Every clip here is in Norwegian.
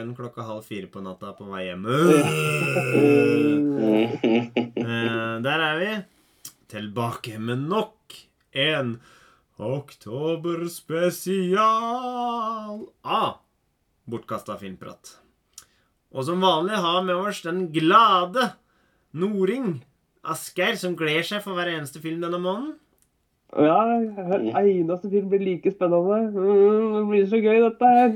etter klokka halv fire på natta på vei hjem. Eh, der er vi. Tilbake med nok en oktoberspesial av Bortkasta filmprat. Og som vanlig har vi med oss den glade Noring Asgeir, som gleder seg for hver eneste film denne måneden. Ja, hver eneste film blir like spennende. Mm, det blir så gøy, dette her.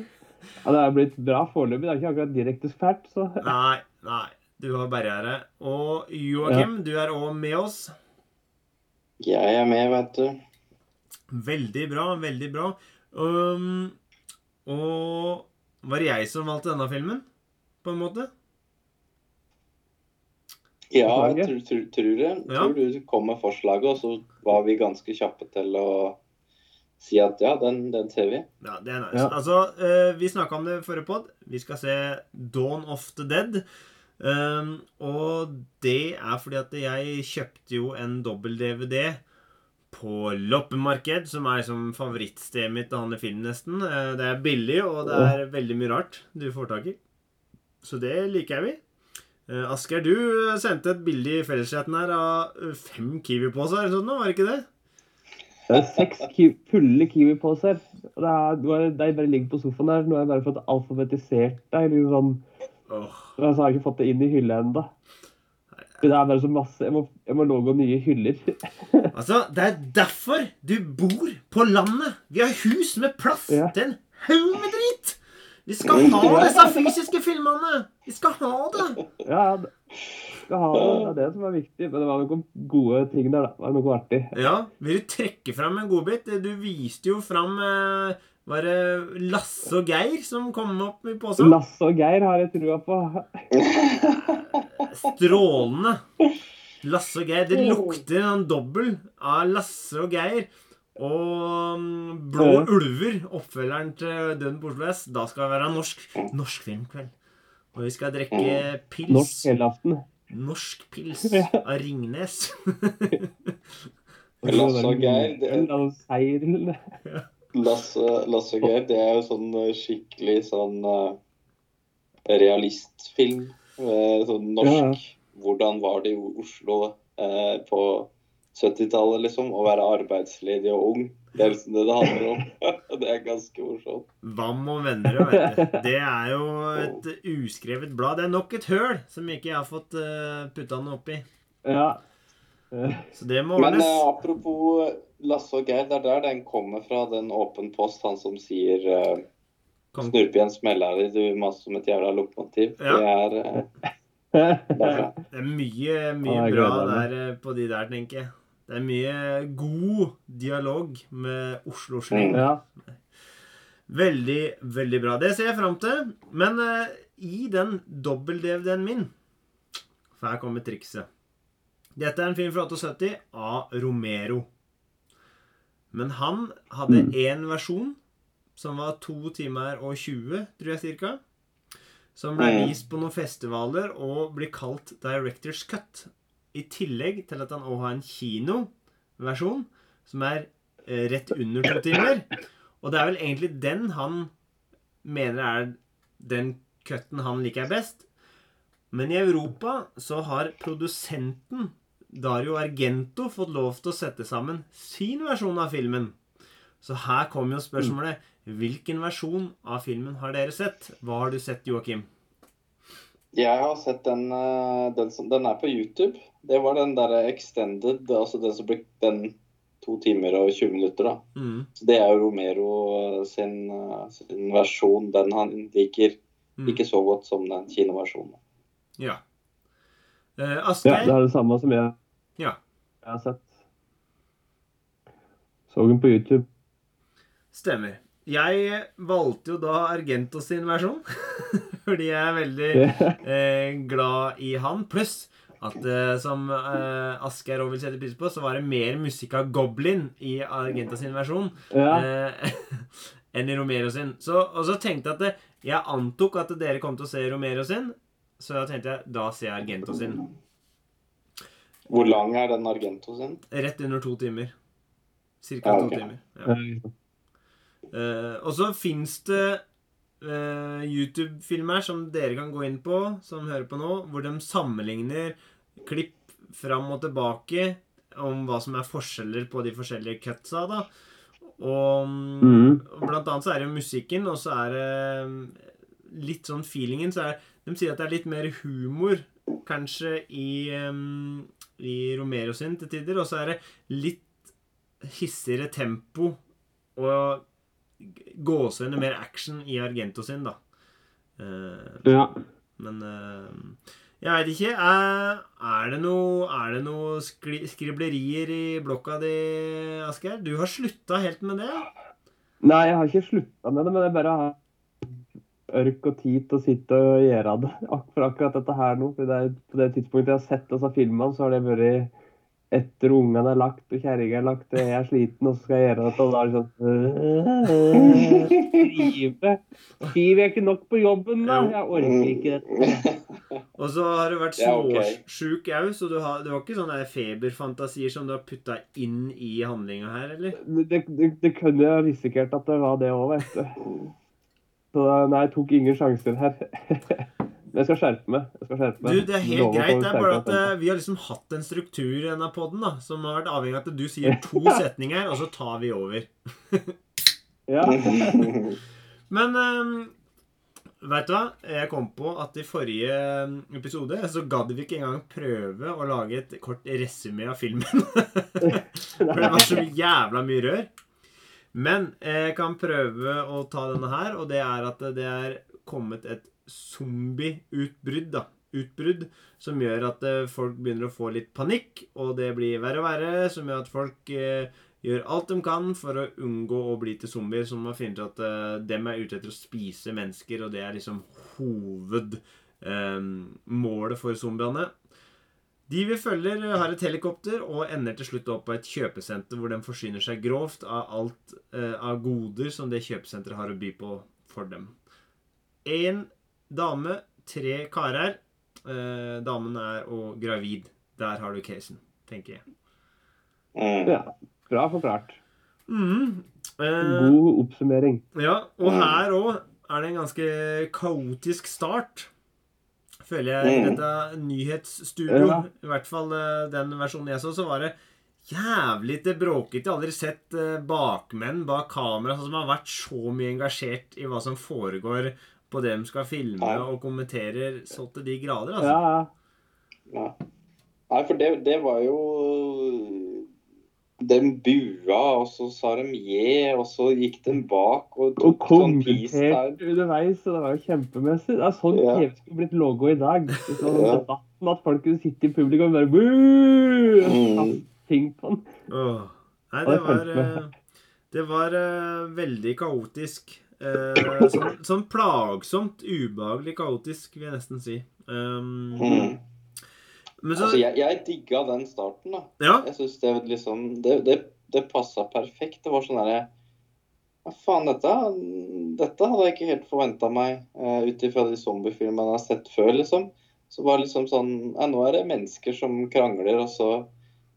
Ja, Det er blitt bra foreløpig. Det er ikke akkurat direkte fælt, så Nei, nei. Du har barriere. Og Joakim, du er òg med oss. Jeg er med, vet du. Veldig bra, veldig bra. Um, og var det jeg som valgte denne filmen, på en måte? Ja, jeg tror, tror, tror det. Ja. Tror du kom med forslaget, og så var vi ganske kjappe til å si at ja, den, den ser vi. Ja, det er nice. Ja. Altså, uh, vi snakka om det i forrige pod. Vi skal se Dawn of the Dead. Um, og det er fordi at jeg kjøpte jo en dobbel-DVD på loppemarked, som er som favorittstedet mitt å handle film, nesten. Uh, det er billig, og det er veldig mye rart du får tak i. Så det liker jeg vi. Uh, Asgeir, du sendte et bilde i felleschatten her av fem Kiwi-poser eller sånn, var det ikke det? Det er seks ki fulle Kiwi-poser. Og det er, er- bare ligger på sofaen her. Nå har jeg bare fått alfabetisert deg. Liksom Sånn. Og så har jeg ikke fått det inn i hylla ennå. Det er bare så masse Jeg må, jeg må lage nye hyller. Altså, det er derfor du bor på landet. Vi har hus med plass Ja. til en haug med dritt. Vi skal ha disse fysiske filmene. Vi skal ha det. Ja, det, skal ha det. det er det som er viktig. Men det var noen gode ting der, da. Det var noe artig. Ja, Vil du trekke fram en godbit? Du viste jo fram eh, Var det Lasse og Geir som kom opp i posen? Lasse og Geir har jeg trua på. Strålende. Lasse og Geir. Det lukter en dobbel av Lasse og Geir. Og mm, Blå Ja. ulver, oppfølgeren til Døden på Oslo S. Da skal det være norsk, norsk filmkveld. Og vi skal drikke pils. Norsk helaften. Norsk pils av Ringnes. Lasse og Geir, det-. Lasse, Lasse og Geir, det er jo sånn eh, skikkelig sånn eh, realistfilm. eh, sånn norsk. Hvordan var det i Oslo eh, på 70-tallet, liksom? Å være arbeidsledig og ung. Det er liksom det det handler om. det er ganske morsomt. Vam og venner, du. Det er jo et uskrevet blad. Det er nok et høl som ikke jeg har fått uh, putta noe oppi. Ja. Eh, Så det må Men eh, apropos Lasse og Geir, det er der den kommer fra, den åpen post, han som sier eh, Kom. Snurp igjen smella di, du maser som et jævla lokomotiv. Ja. Det er eh. Det er mye, mye bra der eh, på de der, tenker jeg. Det er mye god dialog med Oslo-sling. Mm. ja. Veldig, veldig bra. Det ser jeg fram til. Men uh, i den dobbel-DVD-en min For her kommer trikset. Dette er en film fra 78 av Romero. Men han hadde Mm. versjon som var 2 timer og 20, tror jeg cirka. Som ble Mm. vist på noen festivaler og blir kalt Directors Cut. I tillegg til at han òg har en kinoversjon som er eh, rett under to timer. Og det er vel egentlig den han mener er den cutten han liker best. Men i Europa så har produsenten Dario Argento fått lov til å sette sammen sin versjon av filmen. Så her kommer jo spørsmålet Hvilken versjon av filmen har dere sett? Hva har du sett, Joakim? Jeg har sett den, eh, den som Den er på YouTube. Det var den derre extended, altså den som ble den to timer og 20 minutter, da. Mm. Så det er jo Romero eh, sin, eh, sin versjon. Den han liker Mm. ikke så godt som den kinoversjonen. Ja. Eh, ja, det er det samme som jeg, Ja. jeg har sett. Så den på YouTube. Stemmer. Jeg valgte jo da Argento sin versjon. Fordi jeg er veldig eh, glad i han. Pluss at eh, som uh, Asgeir òg vil sette pris på, så var det mer musikk av Goblin i Argenta sin versjon Ja. eh, enn i Romero sin. Så, og så tenkte jeg at det, jeg antok at dere kom til å se Romero sin, så da tenkte jeg da ser jeg Argento sin. Hvor lang er den Argento sin? Rett under to timer. Cirka Ja, to timer. Ja. Uh, og så fins det eh, YouTube-filmer som dere kan gå inn på, som hører på nå, hvor de sammenligner klipp fram og tilbake om hva som er forskjeller på de forskjellige cutsa, da. Og mm. blant annet så er det musikken, og så er det litt sånn feelingen. Så er, de sier at det er litt mer humor, kanskje, i, um, i Romero sin til tider. Og så er det litt hissigere tempo og gåsehudene mer action i Argento sin, da. Uh, Ja. men uh, jeg veit ikke. Er, er det noe, det noe skri, skriblerier i blokka di, Asgeir? Du har slutta helt med det? Nei, jeg har ikke slutta med det, men jeg bare har ørk og tid til å sitte og gjøre det. For akkurat dette her nå. For det på det tidspunktet jeg har sett disse filmene, så har det vært etter ungene er lagt og kjerringa er lagt og jeg er sliten, og så skal jeg gjøre dette, og da er det sånn Skrive. Skriver jeg ikke nok på jobben, da? Jeg orker ikke dette. Og så har du vært småsjuk òg, så du har, du har ikke sånne feberfantasier som du har putta inn i handlinga her, eller? Det, det, det kunne jeg risikert at det var det òg, vet du. Så nei, jeg tok ingen sjanser her. Men jeg skal skjerpe meg. Jeg skal skjerpe meg. Du, det er helt Lover greit. Det er bare at eh, vi har liksom hatt en struktur i denne poden som har vært avhengig av at du sier to setninger, og så tar vi over. Ja. Men um, veit du hva? Jeg kom på at i forrige ehm, episode så gadd vi ikke engang prøve å lage et kort resymé av filmen. For det var så jævla mye rør. Men jeg kan prøve å ta denne her, og det er at det er kommet et zombieutbrudd, da. Utbrudd som gjør at eh, folk begynner å få litt panikk, og det blir verre og verre, som gjør at folk eh, gjør alt de kan for å unngå å bli til zombier, som har funnet ut at eh, dem er ute etter å spise mennesker, og det er liksom hovedmålet for zombiene. De vi følger, har et helikopter og ender til slutt opp på et kjøpesenter hvor de forsyner seg grovt av alt eh, av goder som det kjøpesenteret har å by på for dem. Én dame, tre karer. Eh, damen er og gravid. Der har du casen, tenker jeg. Mm. ja. Bra forklart. Mm. Eh, God oppsummering. Ja, og her òg er det en ganske kaotisk start. Føler jeg Mm. dette nyhetsstudio. Ja. I hvert fall eh, den versjonen jeg så, så var det jævlig til bråkete. Jeg har aldri sett eh, bakmenn bak kamera som har vært så mye engasjert i hva som foregår på det de skal filme Nei. og kommenterer så til de grader. altså. Ja, ja. Nei, for det, det var jo De bua, og så sa de je, og så gikk de bak og Og tok sånn pis der. underveis, og det var jo kjempemessig. Det er sånn Ja. TV skulle blitt logo i dag. Sånn Ja. debatten at folk kunne sitte i publikum og bare Boo! og Mm. ting på den. Åh. Nei, Ja, det det var jeg. eh, Det var eh, veldig kaotisk. Eh, sånn, sånn plagsomt, ubehagelig kaotisk, vil jeg nesten si. Um, Mm. Men så Altså, jeg, jeg digga den starten, da. Ja. Jeg syns det liksom Det, det, det passa perfekt. Det var sånn derre Ja, faen, dette, dette hadde jeg ikke helt forventa meg uh, ut ifra de zombiefilmene jeg har sett før, liksom. Så var det liksom sånn Ja, nå er det mennesker som krangler, og så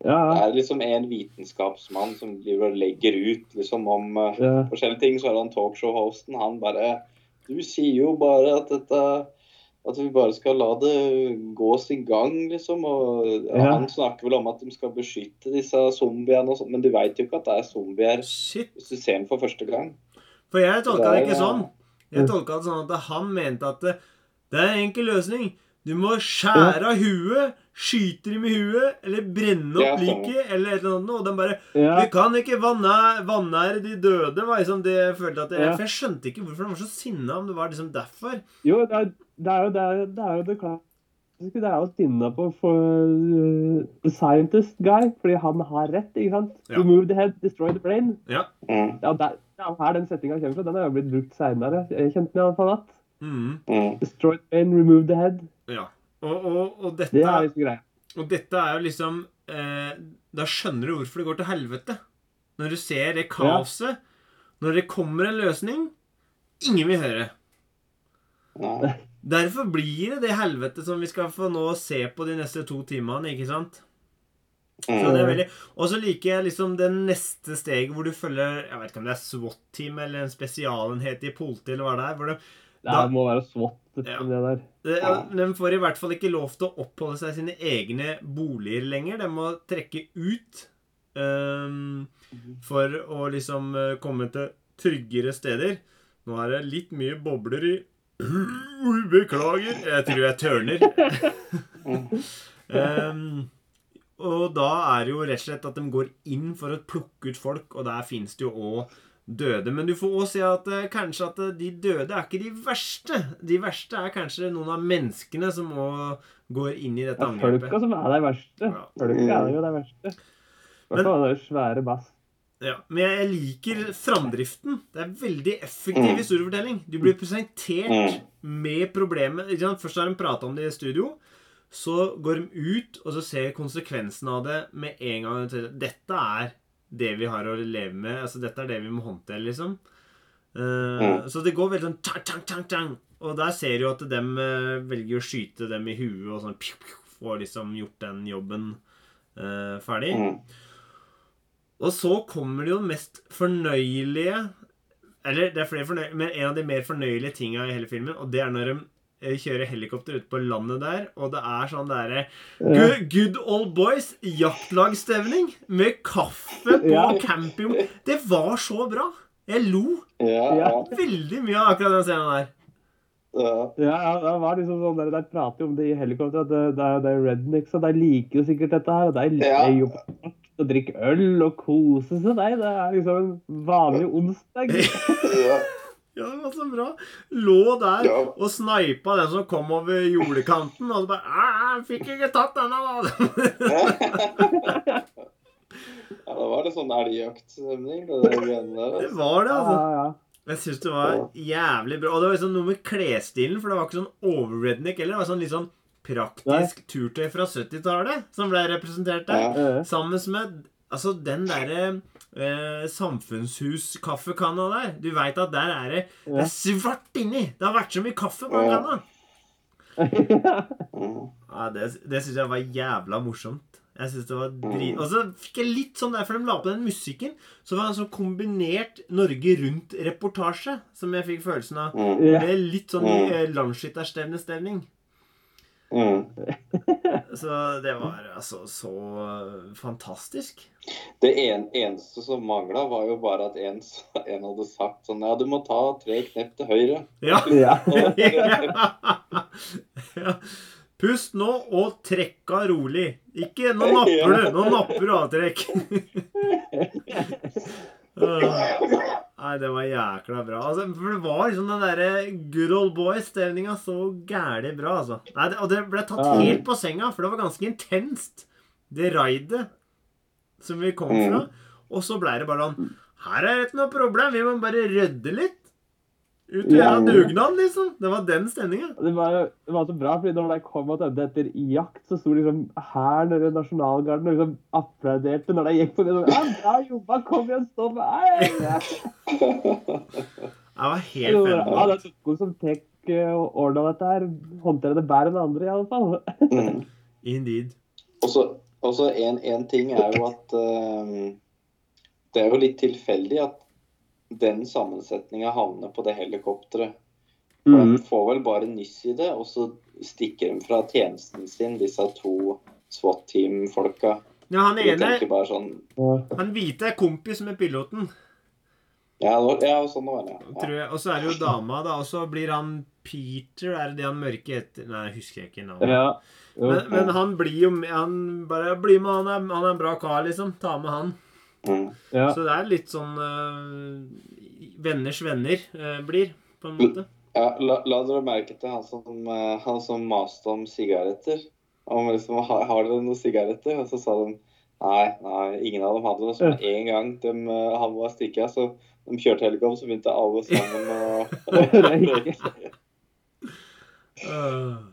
Ja, er liksom en vitenskapsmann som driver og legger ut liksom om eh, ja. forskjellige ting. Så er det han talkshow-hosten. Han bare Du sier jo bare at dette At vi bare skal la det gå sin gang, liksom. Og ja, han snakker vel om at de skal beskytte disse zombiene og sånn, men du veit jo ikke at det er zombier Shit. hvis du ser dem for første gang. For jeg tolka det ikke Det er- sånn. Jeg tolka det sånn at han mente at det, det er en enkel løsning. Du må skjære av huet, skyte dem i huet, eller brenner opp liket, eller et eller annet. Og de bare ja. Vi kan ikke vanære, vanære de døde, var liksom det jeg følte at jeg, Ja. For jeg skjønte ikke hvorfor de var så sinna, om det var liksom derfor. Jo, det er, det er jo det, er, det, er jo det klassiske. Det er jo sinna på for uh, the scientist guy, fordi han har rett, ikke sant? Ja. Remove the head, destroy the brain. Ja. Ja, der, er det er her den settinga kommer fra. Den har jo blitt brukt seinere. Jeg kjente den iallfall. Mm, mm. Destroy the brain, remove the head. ja. Og, og, og, dette, Det er liksom greia. og dette er jo liksom eh, Da skjønner du hvorfor det går til helvete. Når du ser det kaoset. Når det kommer en løsning, ingen vil høre. Nei. Derfor blir det det helvete som vi skal få nå se på de neste to timene, ikke sant? Så det er Mm. veldig Og så liker jeg liksom det neste steget hvor du følger Jeg vet ikke om det er SWAT-team eller en spesialenhet i politiet eller hva det er. Hvor de, Det Da- må være SWAT, Ja. det der. de, de får i hvert fall ikke lov til å oppholde seg i sine egne boliger lenger. De må trekke ut um, for å liksom eh, komme til tryggere steder. Nå er det litt mye bobler i Beklager. Jeg tror jeg tørner. um, og da er det jo rett og slett at de går inn for å plukke ut folk, og der fins det jo òg døde. Men du får òg se at eh, kanskje at eh, de døde er ikke de verste. De verste er kanskje noen av menneskene som òg går inn i dette Det er folka angrepet. som er de verste. Ja. Folka er jo de verste. Hvert fall den svære bass. Ja, men jeg liker framdriften. Det er veldig effektiv Mm. historiefortelling. Du blir presentert med problemet. Først har de prata om det i studio. Så går de ut, og så ser konsekvensen av det med en gang. Dette er det vi har å leve med. Altså, dette er det vi må håndtere, liksom. Uh, Mm. Så det går veldig sånn tang, tang, tang, tang. Og der ser du at de velger å skyte dem i huet og sånn pju, pju, Får liksom gjort den jobben uh, ferdig. Mm. Og så kommer det jo mest fornøyelige Eller det er flere fornøyelige, men en av de mer fornøyelige tinga i hele filmen, og det er når de eh, kjører helikopter ut på landet der, og det er sånn derre good, good old boys jaktlagsstevning med kaffe på Ja. camping. Det var så bra! Jeg lo Ja, veldig mye av akkurat den scenen der. ja. Ja, det var liksom sånn der, der prater jo om det i helikopter, at det, det, det er rednecks, og de liker jo sikkert dette her. Og de Ja. er jo på og drikker øl og koser seg. Nei, det er liksom en vanlig onsdag. ja. Ja, det var så bra. Lå der Ja. og sneipa den som kom over jordekanten, og så bare jeg 'Fikk ikke tatt denne, da!' Ja, det var det sånn elgjaktstemning, det altså. var det, altså. ja. Jeg syns det var jævlig bra. Og det var liksom noe med klesstilen, for det var ikke sånn overredneck heller. Det var sånn litt sånn praktisk turtøy fra 70-tallet som ble representert der. Ja. Eh, Sammen med altså den derre eh, samfunnshus-kaffekanna der. Du veit at der er det Det er svart inni! Det har vært så mye kaffe på den Ja. kanna. Mm. Ja, det det syns jeg var jævla morsomt. Jeg synes det var drit... Mm. Og så fikk jeg litt sånn der, for de la på den musikken, så var det en sånn kombinert Norge Rundt-reportasje som jeg fikk følelsen av. Det er litt sånn Mm. eh, landsskytterstevnestemning. Mm. Så det var altså så fantastisk. Det en, eneste som mangla, var jo bare at en, en hadde sagt sånn Ja, du må ta tre knepp til høyre. Ja. ja. Pust nå, og trekka rolig. Ikke Nå napper du! Nå napper du avtrekk. Åh. Nei, det var jækla bra. Altså, for det var liksom den derre good old boy-stemninga så gæli bra, altså. Nei, det, og det ble tatt Ja. helt på senga, for det var ganske intenst, det raidet som vi kom Mm. fra. Og så blei det bare sånn Her er det ikke noe problem, vi må bare rydde litt. Ut og gjøre dugnad, liksom. Det var den stemninga. Det var, det var så bra, fordi når de kom tilbake etter jakt, så sto liksom hæren eller nasjonalgarden og liksom applauderte når de gikk på det. Ja, bra jobba, kom igjen, stå med Ei. Det var helt Ja, det er noen som tek eh, og ordna dette her. Håndterer det bedre enn andre, i alle fall. Mm. Indeed. Og så en, en ting er jo at eh, Det er jo litt tilfeldig at den sammensetninga havner på det helikopteret. Mm. De får vel bare nyss i det, og så stikker de fra tjenesten sin, disse to SWAT-team-folka. Ja, han ene, bare sånn han hvite er kompis med piloten, Ja, ja sånn var det. tror Ja. Og så er det jo dama, da. Og så blir han Peter Er det det han mørke heter? Nei, jeg husker ikke navnet. Ja. Men, men han blir jo med Han bare bli med, han er, han er en bra kar, liksom. Ta med han. Mm. ja. Så det er litt sånn uh, Venners venner uh, blir, på en måte. Ja, la, la dere merke til han som, uh, han som maste om sigaretter. Om liksom, har, har dere noen sigaretter? Og så sa de nei, nei, ingen av dem hadde det. Så med en gang de, han var stikket, så de kjørte helikopter, så begynte alle sammen å Røyke.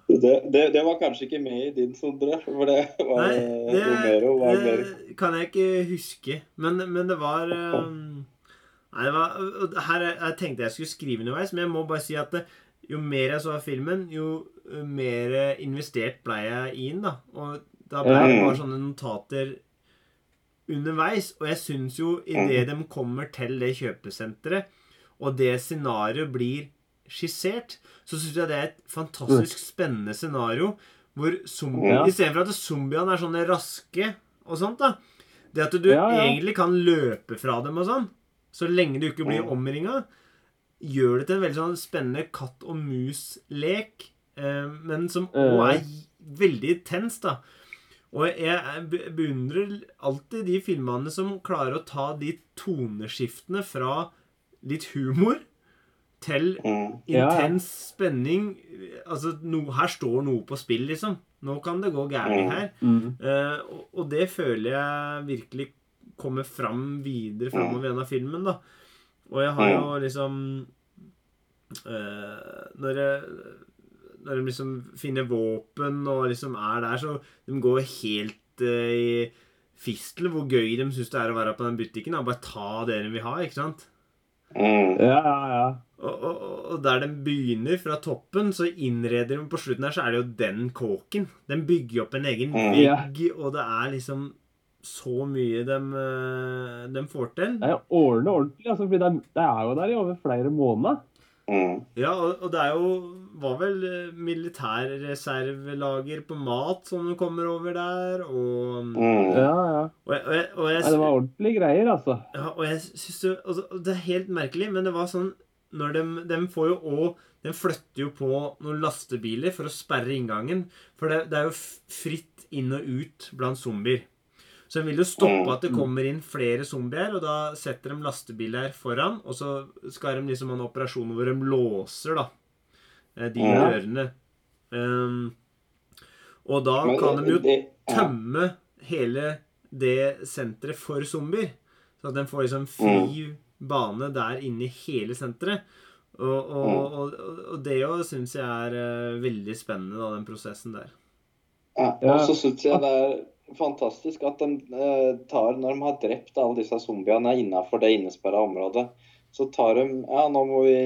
Det, det, det var kanskje ikke med i din, Sondre. For det var Nei, det, Romero var mer kan jeg ikke huske. Men, men det var eh, Nei, det var, her er- jeg tenkte jeg skulle skrive underveis, men jeg må bare si at det, jo mer jeg så av filmen, jo uh, mer investert ble jeg i den. da. Og da ble det bare sånne notater underveis. Og jeg syns jo idet de kommer til det kjøpesenteret, og det scenarioet blir skissert, så syns jeg det er et fantastisk spennende scenario. Hvor zombie, Ja. Istedenfor at zombiene er sånne raske og sånt, da. Det at du Ja, ja. egentlig kan løpe fra dem og sånn, så lenge du ikke blir omringa, gjør det til en veldig sånn spennende katt og mus-lek, eh, men som òg er veldig tens, da. Og jeg beundrer alltid de filmene som klarer å ta de toneskiftene fra litt humor til Mm. Ja, ja. intens spenning. Altså, no, her står noe på spill, liksom. Nå kan det gå gærent Mm. her. Mm. Uh, og, og det føler jeg virkelig kommer fram videre framover gjennom denne filmen, da. Og jeg har jo liksom uh, Når jeg når de liksom finner våpen og liksom er der, så de går helt uh, i fistel hvor gøy de syns det er å være på den butikken. Da. Bare ta det de vil ha, ikke sant? Mm. Ja, ja, ja. Og, og, og der den begynner fra toppen, så innreder de på slutten her, så er det jo den kåken. Den bygger opp en egen Mm. vegg, og det er liksom så mye de, eh, de får til. Det er ordentlig ordentlig, altså, for det er, det er jo der i over flere måneder. Mm. Ja, og, og det er jo var vel eh, militærreservelager på mat som du kommer over der, og Mm. Ja, ja. og jeg, og jeg, og jeg, Nei, det var ordentlige greier, altså. Ja, og jeg synes det, altså, det er helt merkelig, men det var sånn når de, de får jo òg De flytter jo på noen lastebiler for å sperre inngangen. For det, det er jo fritt inn og ut blant zombier. Så de vil jo stoppe at det kommer inn flere zombier, og da setter de lastebiler foran. Og så skal de liksom ha en operasjon hvor de låser da eh, de dørene. Um, og da kan de jo tømme hele det senteret for zombier. Så at de får liksom fri bane der inne i hele senteret. Og, og, og, og det jo syns jeg er eh, veldig spennende, da, den prosessen der. Ja, og så syns jeg det er fantastisk at de eh, tar, når de har drept alle disse zombiene innafor det innesperra området, så tar de Ja, nå må vi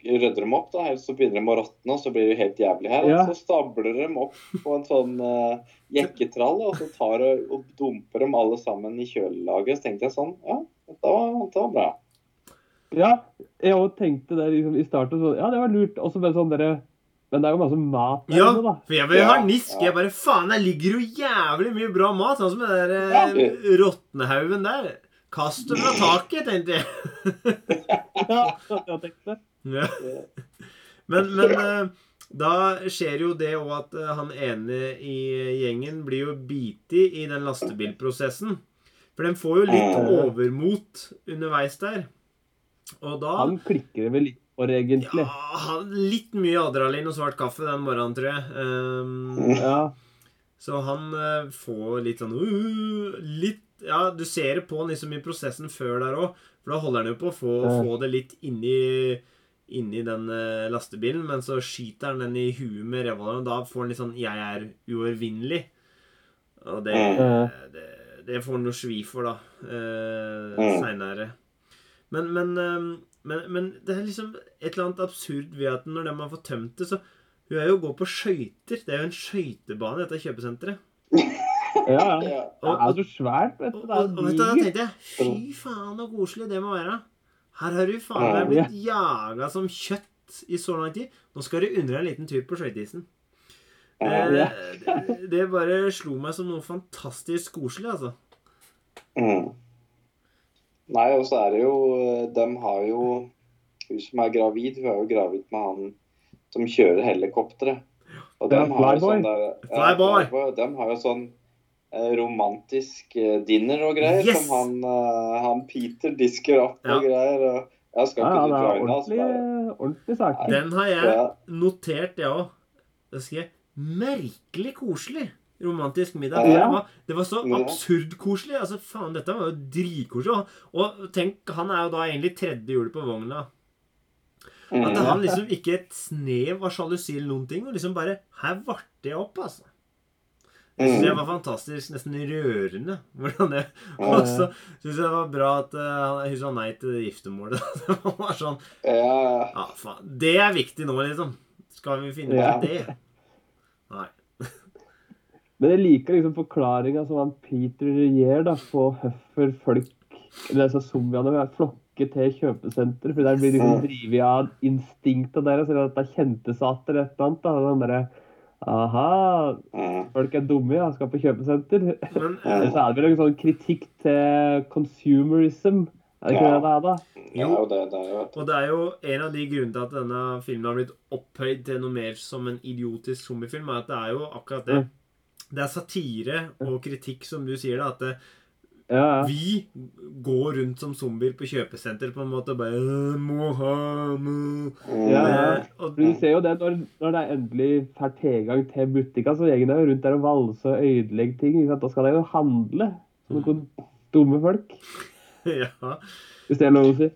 rydde dem opp, da, ellers så begynner de å råtne, og så blir det helt jævlig her. Ja. Og så stabler de opp på en sånn uh, jekketrall, og så tar de og dumper dem alle sammen i kjølelaget. Så tenkte jeg sånn Ja, dette var, dette var bra. Ja, jeg òg tenkte det liksom, i starten. Så, ja, det var lurt. Og så bare sånn dere Men det er jo masse mat der Ja, inne, da. for jeg vil ha nisk. ja. Jeg bare Faen, der ligger jo jævlig mye bra mat. Sånn som den der Ja. eh, råtnehaugen der. Kast det fra taket, tenkte jeg. Ja, jeg tenkte. Ja. Men, men eh, da skjer jo det òg at eh, han ene i gjengen blir jo biti i den lastebilprosessen. For den får jo litt overmot underveis der. Da Han klikker vel litt for, egentlig. ja, Litt mye adrenalin og svart kaffe den morgenen, tror jeg. Um, Ja. så han uh, får litt sånn uh, Litt Ja, du ser det på han liksom i prosessen før der òg. For da holder han jo på å få, Ja. få det litt inni inni den eh, lastebilen, men så skyter han den i huet med revolveren, og da får han litt sånn 'Jeg er uovervinnelig'. Og det, det, det får han jo svi for, da, eh, seinere. Men, men, eh, men, men det er liksom et eller annet absurd ved at når de har fått tømt det, så Hun er jo å gå på skøyter. Det er jo en skøytebane, dette kjøpesenteret. Ja, ja. Ja. Det er så svært, vet du. og, og da Det digert. tenkte jeg Fy faen, så koselig det må være. Her har du faen meg blitt jaga som kjøtt i så lang tid. Nå skal du undre deg en liten tur på skøyteisen. Eh, det, det bare slo meg som noe fantastisk koselig, altså. Nei, og så er det jo De har jo Hun som er gravid, hun er jo gravid med han som kjører helikopteret. Og de dem har sånn der, ja, Flyboy. Flyboy. dem har jo sånn eh, romantisk eh, dinner og greier, Yes! som han, eh, han Peter disker opp Ja. og greier. Og jeg skal Ja, ikke ja, du det er joine oss? ordentlig, bare? ordentlig saker. Den har jeg notert, jeg òg. Da skrev jeg 'merkelig koselig'. Romantisk middag. Ja. Det, var, det var så Ja. absurd koselig. Altså, faen, dette var jo dritkoselig. Og, tenk, han er jo da egentlig tredje hjulet på vogna. At Mm. han liksom ikke et snev av sjalusi eller noen ting, og liksom bare Her varte jeg opp, altså. Det synes jeg Mm. var fantastisk, nesten rørende. Hvordan det Og så syns jeg det var bra at uh, hun sa nei til giftermålet. Det var sånn Ja, Ja, faen. Det er viktig nå, liksom. Skal vi finne Ja. ut det? Men jeg liker liksom forklaringa som han Peter gir da, på hvorfor folk eller altså zombiene vil flokke til kjøpesenter. For der blir liksom Mm. drevet av instinktet deres, eller at det er kjente seg eller et eller annet. da, den der, Aha, folk er dumme, ja, skal på kjøpesenter. Men så er det vel en sånn kritikk til consumerism. Er det ikke Ja. det det er, da? Jo. Ja, det, det vet. Og det er jo en av de grunnene til at denne filmen har blitt opphøyd til noe mer som en idiotisk zombiefilm, er at det er jo akkurat det. Mm. Det er satire og kritikk, som du sier, da. At det, Ja, ja. vi går rundt som zombier på kjøpesenter på en måte og bare «Øh, Må ha må. Mm. Ja, ja. Eh, og, Du ser jo det når, når det endelig får tilgang til butikken, så gjengen er jo rundt der og valser og ødelegger ting. Ikke sant? Da skal de jo handle som noen dumme folk, ja. hvis det er lov å si.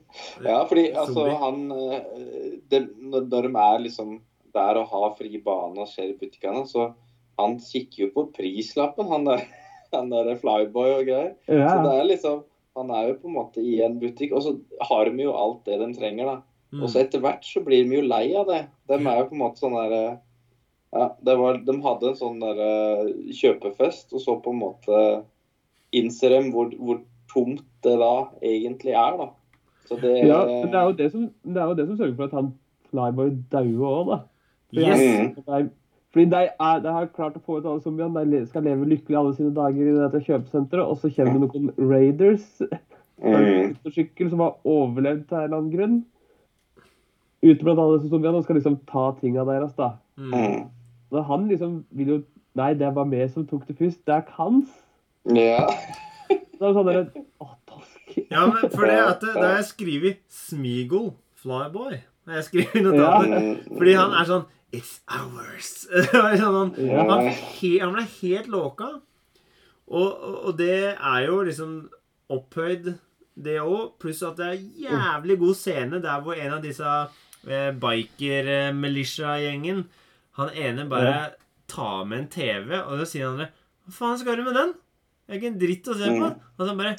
Ja, fordi altså Zombie. han eh, det, Når når de er liksom der og har fri bane og ser i butikkene, så han kikker jo på prislappen, han der, han der flyboy og greier. Så det er liksom Han er jo på en måte i en butikk, og så har de jo alt det de trenger, da. Mm. Og så etter hvert så blir de jo lei av det. De er jo på en måte sånn derre ja, det var, De hadde en sånn der eh, kjøpefest, og så på en måte innser de hvor, hvor tomt det da egentlig er, da. Så det ja men det er, jo det, som, det er jo det som sørger for at han Flyboy dauer òg, da. For Yes. Mm. Fordi de, er, de har klart å få ut alle zombiene. De skal leve lykkelig alle sine dager i dette kjøpesenteret. Og så kommer det noen raiders mm, Sykkel som har overlevd til en eller annen grunn. Ute blant alle disse zombiene og skal liksom ta tinga deres, da. Mm. mm. Så han liksom vil jo Nei, det var meg som tok det først. Det er ikke hans. Ja. Så er sånn der, Å, tosk. Ja, men for det at det, da har jeg skrevet Smeagol Flyboy jeg skriver notatet. Mm, Fordi han er sånn It's ours. Var sånn, han, han, he, han ble helt låka. Og, og, og det er jo liksom opphøyd, det òg. Pluss at det er jævlig god scene der hvor en av disse eh, biker-militia-gjengen Han ene bare tar med en TV, og så sier han andre Hva faen skal du med den? Det er ikke en dritt å se på. Mm. Og så bare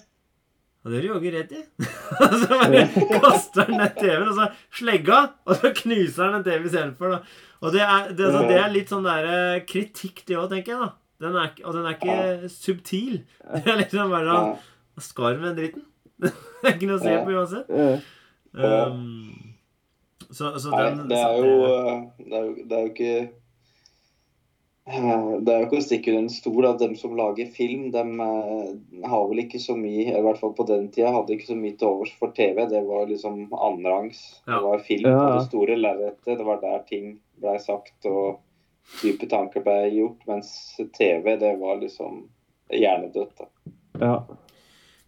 ja, det er du jaggu rett i. og så bare kaster han den TV-en, og så slegga, og så knuser han en TV istedenfor. Og det er, det, altså, det er litt sånn der eh, kritikk, det òg, tenker jeg. da. Den er, og den er ikke subtil. Det er liksom bare sånn skal med den dritten? det er ikke noe å se på uansett. Um, så, så den det er jo eh, Det er jo, det er jo ikke det er jo ikke å stikke under en stol at dem som lager film, dem eh, har vel ikke så mye I hvert fall på den tida hadde ikke så mye til overs for TV. Det var liksom annenrangs. Ja. Det var film på det store lerretet. Det var der ting blei sagt og dype tanker ble gjort. Mens TV, det var liksom hjernedødt. da. ja.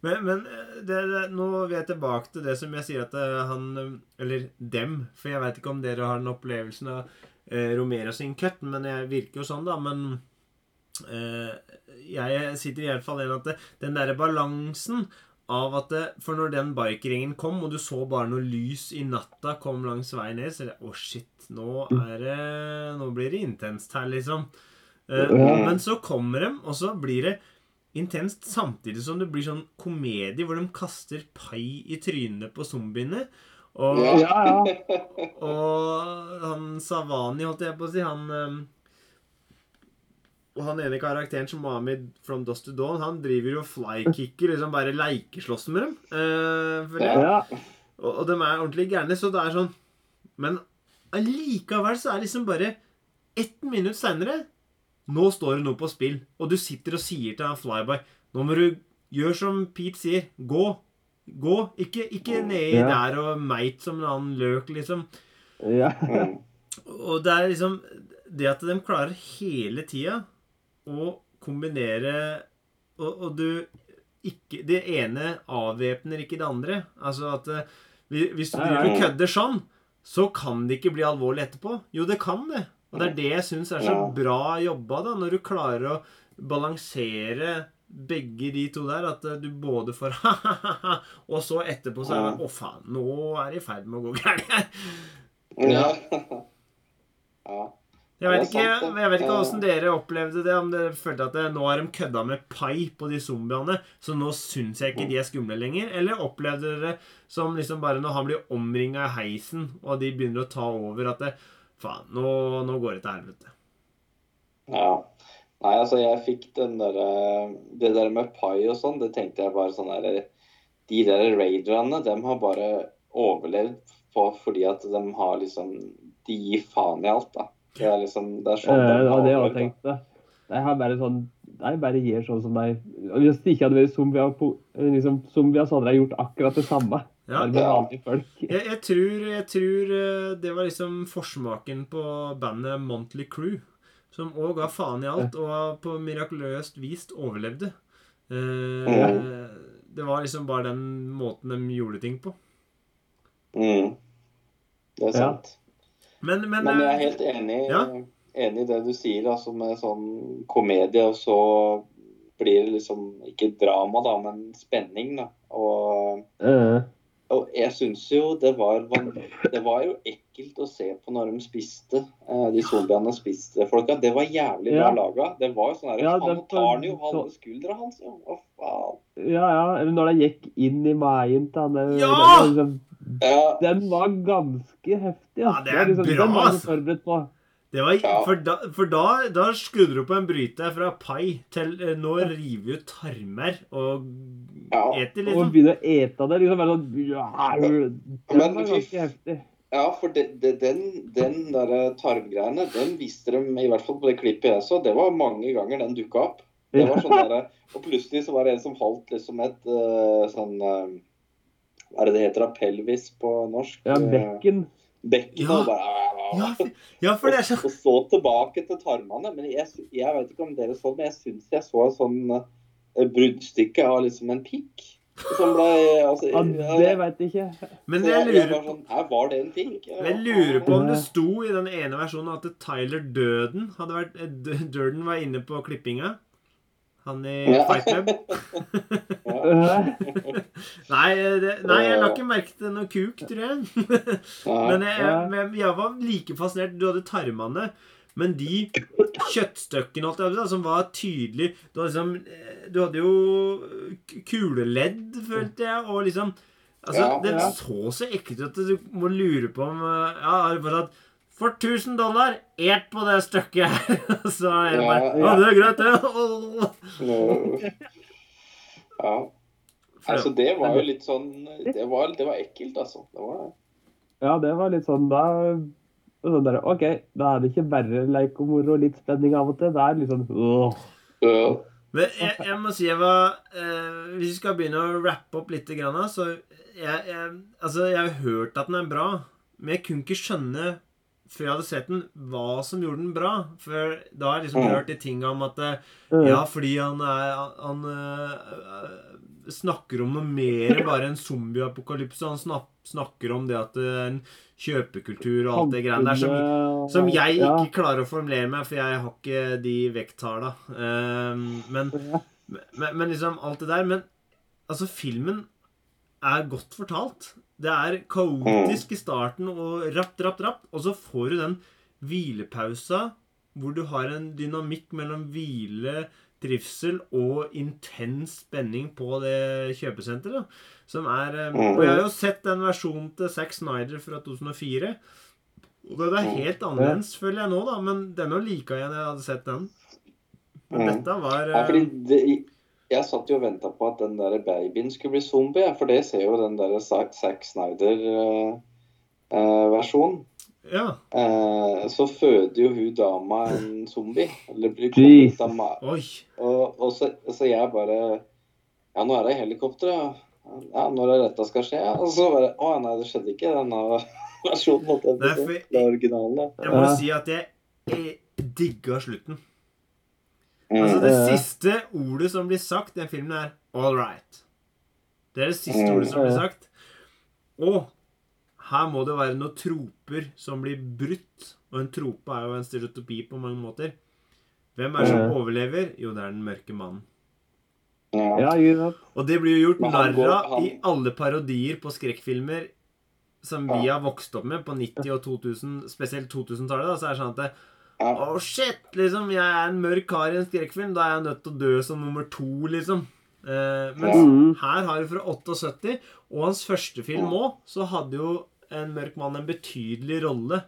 Men, men det, det, nå er jeg tilbake til det som jeg sier at eh, han Eller dem, for jeg vet ikke om dere har den opplevelsen av eh, Romero sin cut, men jeg virker jo sånn, da. Men eh, jeg sitter i hvert fall igjen at det, den derre balansen av at det, For når den bikeringen kom, og du så bare noe lys i natta kom langs veien ned, så er det Å, shit, nå er det Nå blir det intenst her, liksom. Eh, Men så kommer de, og så blir det intenst samtidig som det blir sånn komedie hvor de kaster pai i trynene på zombiene. Og, Ja. ja, og han Savani, holdt jeg på å si, han Og han ene karakteren som var med From Dust to Dawn, han driver jo flykicker, liksom bare leikeslåss med dem. Eh, ja. Og, og de er ordentlig gærne, så det er sånn Men allikevel så er det liksom bare ett minutt seinere Nå står det noe på spill, og du sitter og sier til han Flyby Nå må du gjøre som Pete sier. Gå. Gå. Ikke, ikke nedi Ja. der og meit som en annen løk, liksom. ja. Mm. Og det er liksom Det at de klarer hele tida å kombinere og, og du ikke Det ene avvæpner ikke det andre. Altså at eh, hvis du driver og kødder sånn, så kan det ikke bli alvorlig etterpå. Jo, det kan det. Og det er det jeg syns er så bra jobba, da, når du klarer å balansere begge de to der. At eh, du både får ha-ha-ha, og så etterpå så er det Å, faen, nå er det i ferd med å gå gærent. Ja. ja. Jeg vet ikke jeg vet ikke hvordan dere opplevde det. Om dere følte at det, nå har de kødda med pai på de zombiene, så nå syns jeg ikke de er skumle lenger? Eller opplevde dere det som liksom bare når han blir omringa i heisen, og de begynner å ta over, at det, faen, nå, nå går det til helvete? Ja. Nei, altså, jeg fikk den der, Det der med pai og sånn, det tenkte jeg bare sånn der De der raiderne, dem har bare overlevd på fordi at de har liksom De gir faen i alt, da. Det er liksom Det er sånn Eh, de Det var det jeg overlevd, tenkte. De har bare sånn De bare gjør sånn som de Hvis det ikke hadde vært zombier, på- liksom, zombier så hadde de gjort akkurat det samme. Ja, Ja. Jeg, jeg, tror, jeg tror eh, det var liksom forsmaken på bandet Monthly Crew. Som òg ga faen i alt, og på mirakuløst vis overlevde. Eh, det var liksom bare den måten de gjorde ting på. Mm. Det er Ja. sant. Men, men, Men jeg er eh, helt enig, Ja. enig i det du sier, altså med sånn komedie, og så blir det liksom ikke drama, da, men spenning, da. Og, Eh, og jeg syns jo det var Det var jo ekkelt å se på når de spiste, eh, de zombiene spiste folka. Det var jævlig bra Ja. laga. Det var jo sånn her Ja, Han tar han jo så- halve skuldra hans, jo. Hva faen. ja, ja. Eller når det gikk inn i magen til han der- Ja! den var liksom, Ja, Den var ganske heftig. Ja, ass. det er liksom, bra, Den var altså. forberedt på. Det var, Ja. For, da, for da, da skrudde du på en bryter fra pai til eh, nå river vi ut tarmer og Ja. eter, Og begynner å ete det. liksom sånn, ja, Men var ganske heftig. Ja, for de, de, den, den der tarmgreiene, den visste de, i hvert fall på det klippet jeg så, det var mange ganger den dukka opp. Det var sånn der, Og plutselig så var det en som falt liksom et eh, sånn eh, Hva er det det heter? Pelvis på norsk? Ja, bekken. Eh, Bekken. Ja. Og, bare, Ja, for, ja, for det er så og så tilbake til tarmene. Men jeg, jeg vet ikke om dere så men jeg syns jeg så et sånn eh, bruddstykke av liksom en pikk. Som ble altså, Ja, det veit jeg ikke. Men jeg lurer på, sånn Her var det en pikk? Jeg lurer på om det sto i den ene versjonen at Tyler Døden hadde vært Døden var inne på klippinga. Han i Ja. Fight Club. Nei, det, nei, jeg la ikke merke til noe kuk, tror jeg. Men jeg, jeg, jeg var like fascinert. Du hadde tarmene. Men de kjøttstykkene som var tydelige Du liksom, eh, du hadde jo kuleledd, følte jeg, og liksom Altså, Ja, Det så så ekkelt ut at du må lure på om eh, Ja, har du fortsatt For 1000 dollar, et på det stykket her. Så er det bare Ja, Ja, det er greit, det. Ja. Altså, det var jo litt sånn Det var, det var ekkelt, altså. Det var det. Ja, det var litt sånn da sånn der, OK, da er det ikke bare leik og moro og litt spenning av og til. Det er litt sånn åh. Men jeg, jeg må si jeg var eh, Hvis vi skal begynne å rappe opp litt, grann, så jeg, jeg, Altså, jeg har hørt at den er bra, men jeg kunne ikke skjønne før jeg hadde sett den, hva som gjorde den bra. For da har jeg liksom Mm. hørt de tinga om at eh, Eh, Ja, fordi han er Han uh, snakker om noe mer bare en zombieapokalypse. Han snak, snakker om det at er en kjøpekultur og alt det greiene der som som jeg ikke klarer å formulere meg, for jeg har ikke de vekttala. Uh, men, men, men liksom alt det der Men altså, filmen er godt fortalt. Det er kaotisk i starten og rapp, rapp, rapp. Og så får du den hvilepausa hvor du har en dynamikk mellom hvile, trivsel og intens spenning på det kjøpesenteret. Som er um, Og jeg har jo sett den versjonen til Zack Snyder fra 2004. Og det er helt annerledes, føler jeg nå, da. Men denne lika jeg da jeg hadde sett den. Men Mm. dette var Ja, eh, fordi det, jeg satt jo og venta på at den der babyen skulle bli zombie, for det ser jo den der Zack Snyder-versjonen. Ja. Eh, så føder jo hun dama en zombie. Eller blir kommet av meg. Og, og så, så jeg bare Ja, nå er det helikopter, ja. Ja, Når er dette skal skje? Ja. Og så bare Å nei, det skjedde ikke denne versjonen. måtte jeg Nei, Det er originalen, da. Jeg må Ja. si at jeg, jeg digga slutten. Mm. Altså, det siste ordet som blir sagt i den filmen, er 'all right'. Det er det siste Mm. ordet som blir sagt. Og her må det være noen troper som blir brutt. Og en trope er jo en stereotypi på mange måter. Hvem er det som overlever? Jo, det er den mørke mannen. ja. Og det blir jo gjort narr av i alle parodier på skrekkfilmer som vi har vokst opp med på 90- og 2000, spesielt 2000-tallet. Så er det sånn at det, Ja. oh, shit! Liksom, jeg er en mørk kar i en skrekkfilm. Da er jeg nødt til å dø som nummer to, liksom. Eh, men. Mm. her har vi fra 78, og hans første film òg, så hadde jo en mørk mann en betydelig rolle.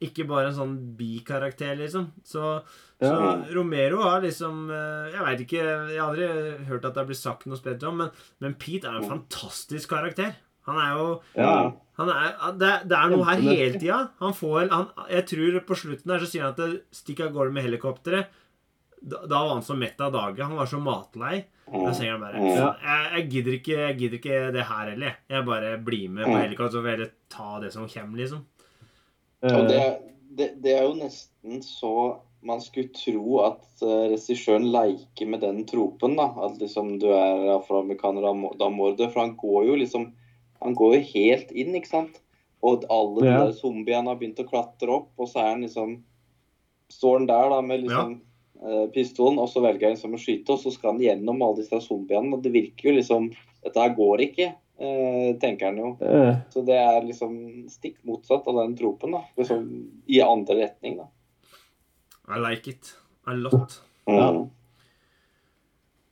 Ikke bare en sånn bikarakter, liksom. Så, så Ja. Romero har liksom eh, Jeg veit ikke Jeg har aldri hørt at det er blitt sagt noe spesielt om, men, men Pete er en fantastisk karakter. Han er jo Ja. han er, det, det er noe her hele tida. Han får han, Jeg tror på slutten her så sier han at det stikker av gårde med helikopteret. Da, da var han så mett av dagen. Han var så matlei. Da sier han bare jeg, jeg, gidder ikke, jeg gidder ikke det her heller. jeg. Jeg bare blir med på helikopteret så får jeg ta det som kommer, liksom. Og det, Eh, det, det er jo nesten så man skulle tro at uh, regissøren leker med den tropen. da, At liksom du er afroamerikaner, da må- da må du For han går jo liksom Han går jo helt inn, ikke sant? Og alle Ja. de zombiene har begynt å klatre opp, og så er han liksom Står han der da med liksom ja. pistolen, og så velger han liksom å skyte, og så skal han gjennom alle disse zombiene. Og det virker jo liksom Dette her går ikke, eh, tenker han jo. eh, Så det er liksom stikk motsatt av den tropen, da. Liksom i andre retning, da. I like it. A lot. Ja. Mm.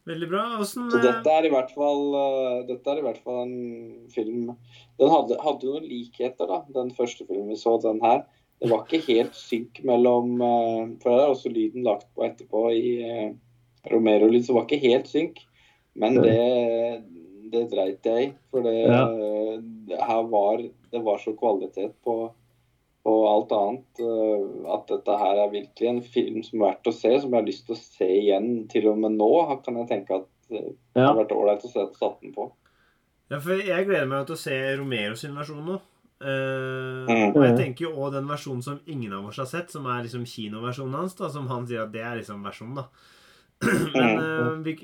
Veldig bra. Hvordan, Så dette er i hvert fall eh, Dette er i hvert fall en film Den hadde, hadde jo noen likheter, da, den første filmen vi så, den her. Det var ikke helt synk mellom eh, For det er også lyden lagt på etterpå i eh, Romero-lyd, så det var ikke helt synk. Men det, det dreit jeg i. For det, Ja. det her var Det var så kvalitet på, på alt annet eh, at dette her er virkelig en film som er verdt å se, som jeg har lyst til å se igjen til og med nå. Kan jeg tenke at eh, det ja. har vært ålreit å se satt den på. Ja, for jeg gleder meg til å se Romero sin versjon nå. Uh, Mm. og jeg tenker jo også den versjonen som ingen av oss har sett, som er liksom kinoversjonen hans, da, som han sier at det er liksom versjonen, da. Men uh, vi,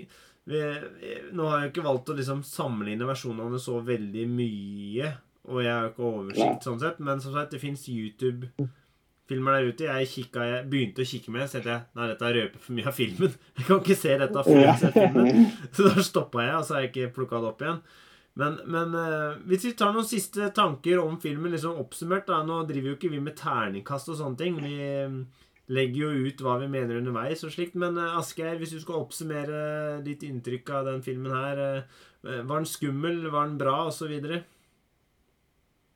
vi, nå har jeg jo ikke valgt å liksom sammenligne versjonene så veldig mye, og jeg har jo ikke oversikt sånn sett, men som sagt, det fins YouTube-filmer der ute. Jeg, kikka, jeg begynte å kikke med, så tenkte jeg nei, dette røper for mye av filmen. Jeg kan ikke se dette før jeg har sett filmen. Så da stoppa jeg, og så har jeg ikke plukka det opp igjen. Men, men uh, hvis vi tar noen siste tanker om filmen, liksom oppsummert da, Nå driver jo ikke vi med terningkast og sånne ting. Vi eh, legger jo ut hva vi mener underveis og slikt. Men uh, Asgeir, hvis du skal oppsummere ditt inntrykk av den filmen her uh, Var den skummel? Var den bra? Og så videre?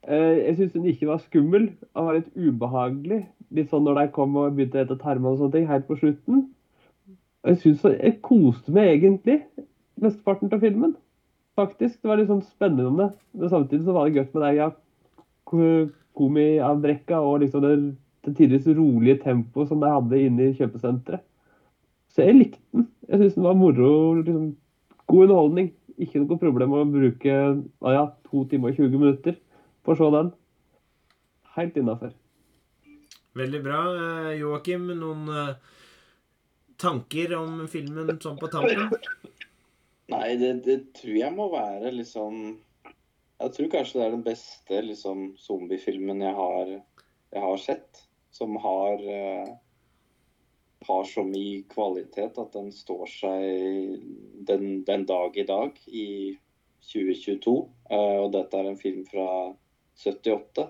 Eh, Jeg syns den ikke var skummel. Den var litt ubehagelig. Litt sånn når de kom og begynte å hete tarmer og sånne ting helt på slutten. Jeg synes Jeg koste meg egentlig mesteparten av filmen. Faktisk. Det var litt sånn spennende. Men samtidig så var det godt med det ja, ko- komiavbrekka og liksom det, det tidligere rolige tempoet som de hadde inne i kjøpesenteret. Så jeg likte den. Jeg syns den var moro. liksom God underholdning. Ikke noe problem å bruke ja, to timer og 20 minutter på å se den. Helt innafor. Veldig bra. Eh, Joakim, noen eh, tanker om filmen sånn på tampen? Nei, det, det tror jeg må være liksom Jeg tror kanskje det er den beste liksom, zombiefilmen jeg har, jeg har sett. Som har uh, har så mye kvalitet at den står seg den, den dag i dag i 2022. Uh, og dette er en film fra 78.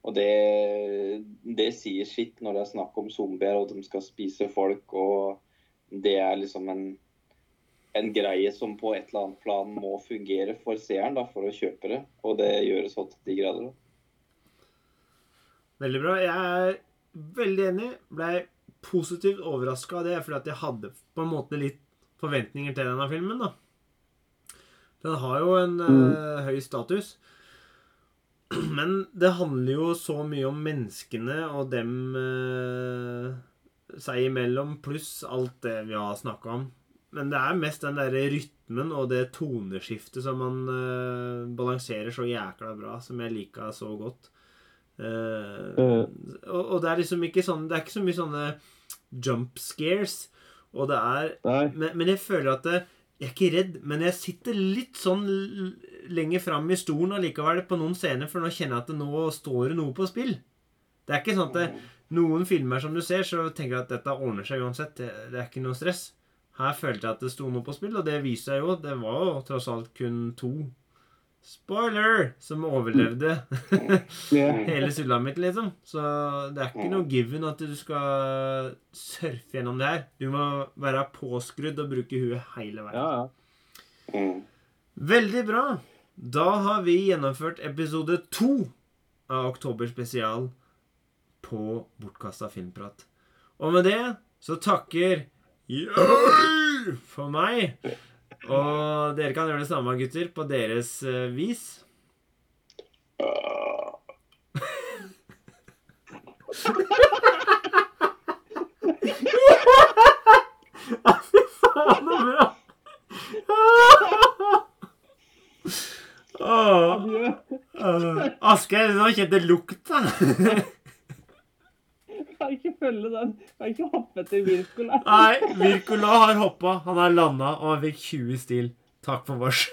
Og det, det sier sitt når det er snakk om zombier og de skal spise folk. Og det er liksom en en greie som på et eller annet plan må fungere for seeren da, for å kjøpe det. Og det gjøres så til de grader. Da. Veldig bra. Jeg er veldig enig. Blei positivt overraska av det, fordi at jeg hadde på en måte litt forventninger til denne filmen. da. Den har jo en eh, høy status. Men det handler jo så mye om menneskene og dem eh, seg imellom, pluss alt det vi har snakka om. Men det er mest den derre rytmen og det toneskiftet som man eh, balanserer så jækla bra, som jeg liker så godt. Eh, Eh. og, og det er liksom ikke sånn Det er ikke så mye sånne jump scares. Og det er men, men jeg føler at det, jeg er ikke redd, men jeg sitter litt sånn lenger fram i stolen allikevel på noen scener, for nå kjenner jeg at det nå står det noe på spill. Det er ikke sånn at det, noen filmer som du ser, så tenker jeg at dette ordner seg uansett. Det, det er ikke noe stress. Her følte jeg at det sto noe på spill, og det viser seg jo. Det var jo tross alt kun to spoiler, som overlevde hele sulamitten, liksom. Så det er ikke noe given at du skal surfe gjennom det her. Du må være påskrudd og bruke huet hele veien. Veldig bra. Da har vi gjennomført episode to av Oktober spesial på Bortkasta filmprat. Og med det så takker jeg for meg. Og dere kan gjøre det samme, gutter, på deres eh, vis. Fy faen, så bra! Åh, åh. Asgeir, nå kjente jeg lukta. Kan ikke følge den. Kan ikke hoppe etter Wirkola. Nei, Wirkola har hoppa, han har landa, og han fikk 20 stil. Takk for vårs.